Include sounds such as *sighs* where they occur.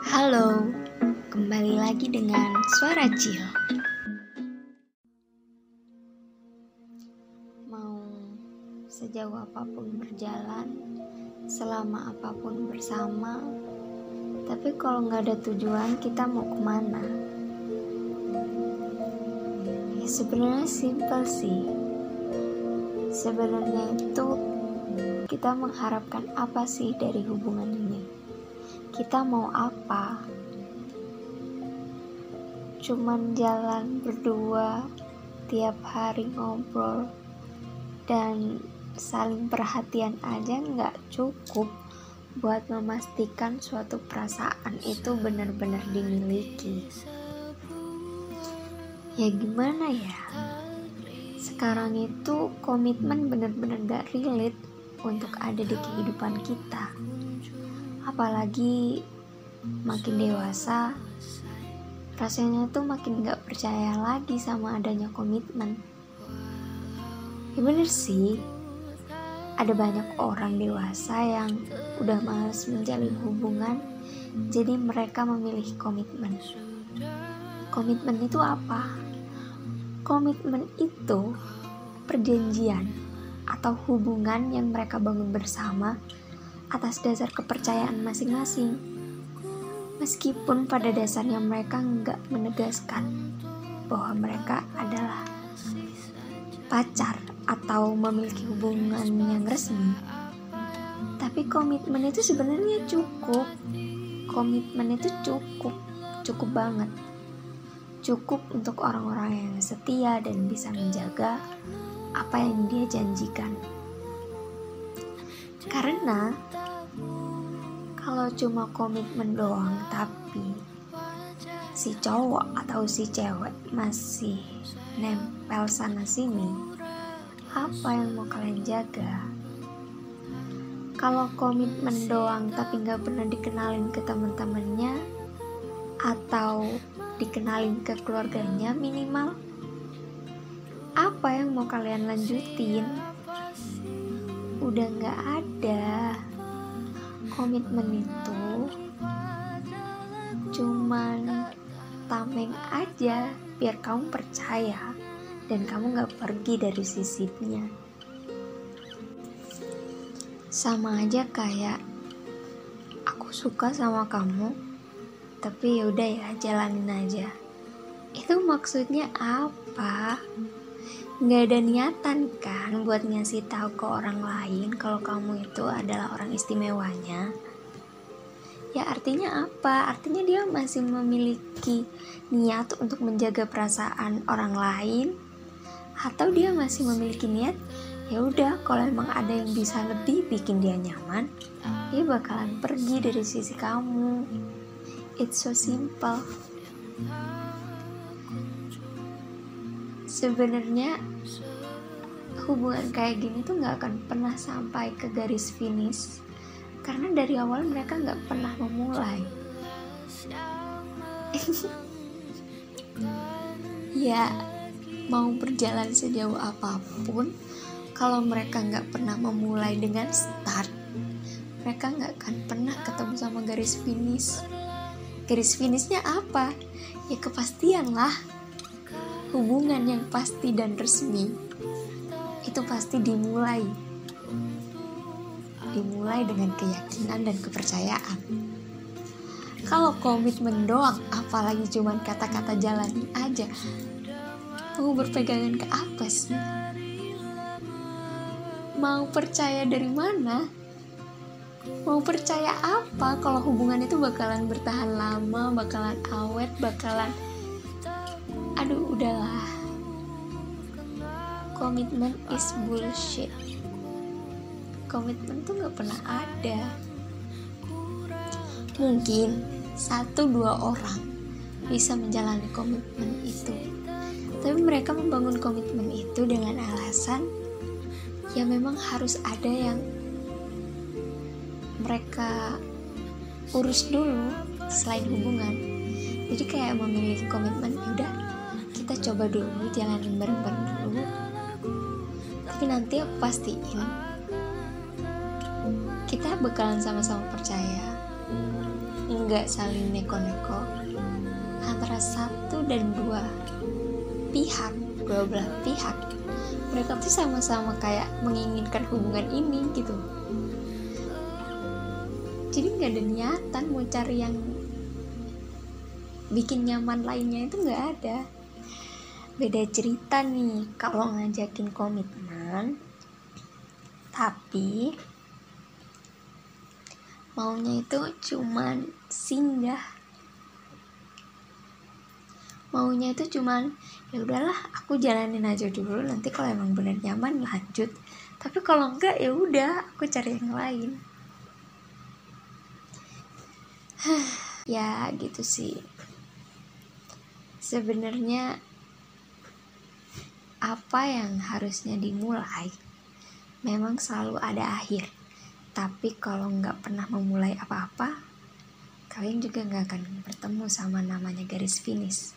Halo, kembali lagi dengan Suara Cil. Mau sejauh apa pun berjalan, selama apa pun bersama, tapi kalau nggak ada tujuan, kita mau ke mana? Ya sebenarnya simpel sih. Sebenarnya itu kita mengharapkan apa sih dari hubungan ini? Kita mau apa? Cuman jalan berdua tiap hari ngobrol dan saling perhatian aja nggak cukup buat memastikan suatu perasaan itu benar-benar dimiliki. Ya gimana ya? Sekarang itu komitmen benar-benar gak relate untuk ada di kehidupan kita apalagi makin dewasa rasanya tuh makin gak percaya lagi sama adanya komitmen ya bener sih ada banyak orang dewasa yang udah males menjalin hubungan jadi mereka memilih komitmen komitmen itu apa? komitmen itu perjanjian atau hubungan yang mereka bangun bersama atas dasar kepercayaan masing-masing. Meskipun pada dasarnya mereka nggak menegaskan bahwa mereka adalah pacar atau memiliki hubungan yang resmi. Tapi komitmen itu sebenarnya cukup. Komitmen itu cukup, cukup banget. Cukup untuk orang-orang yang setia dan bisa menjaga apa yang dia janjikan. Karena kalau cuma komitmen doang tapi si cowok atau si cewek masih nempel sana sini, apa yang mau kalian jaga? Kalau komitmen doang tapi nggak pernah dikenalin ke teman-temannya atau dikenalin ke keluarganya minimal, apa yang mau kalian lanjutin? udah nggak ada komitmen itu cuman tameng aja biar kamu percaya dan kamu nggak pergi dari sisipnya sama aja kayak aku suka sama kamu tapi yaudah ya jalanin aja. Itu maksudnya apa nggak ada niatan kan buat ngasih tahu ke orang lain kalau kamu itu adalah orang istimewanya. Ya artinya apa? Artinya dia masih memiliki niat untuk menjaga perasaan orang lain? Atau dia masih memiliki niat ya udah kalau emang ada yang bisa lebih bikin dia nyaman dia bakalan pergi dari sisi kamu. It's so simple sebenarnya hubungan kayak gini tuh nggak akan pernah sampai ke garis finish. Karena dari awal mereka nggak pernah memulai. *laughs* Ya mau berjalan sejauh apa pun kalau mereka nggak pernah memulai dengan start mereka nggak akan pernah ketemu sama garis finish. Garis finishnya apa? Ya kepastian lah hubungan yang pasti dan resmi itu pasti dimulai. Dimulai dengan keyakinan dan kepercayaan. Kalau komitmen doang apalagi cuman kata-kata jalanin aja mau berpegangan ke apa sih? Mau percaya dari mana? Mau percaya apa kalau hubungan itu bakalan bertahan lama bakalan awet bakalan aduh udahlah. Komitmen is bullshit. Komitmen tuh gak pernah ada. Mungkin satu dua orang bisa menjalani komitmen itu. Tapi mereka membangun komitmen itu dengan alasan ya memang harus ada yang mereka urus dulu selain hubungan. Jadi kayak memiliki komitmen ya udah coba dulu jalanin bareng-bareng dulu. Tapi nanti aku pastiin kita bakalan sama-sama percaya. Nggak saling neko-neko. Antara satu dan dua pihak dua belah pihak mereka tuh sama-sama kayak menginginkan hubungan ini gitu. Jadi nggak ada niatan mau cari yang bikin nyaman lainnya itu nggak ada beda cerita nih kalau ngajakin komitmen tapi maunya itu cuman singgah. Maunya itu cuman ya udahlah aku jalanin aja dulu nanti kalau emang bener nyaman lanjut. Tapi kalau enggak ya udah aku cari yang lain. *sighs* Ya gitu sih. Sebenarnya apa yang harusnya dimulai memang selalu ada akhir tapi kalau nggak pernah memulai apa-apa, kalian juga nggak akan bertemu sama namanya garis finish.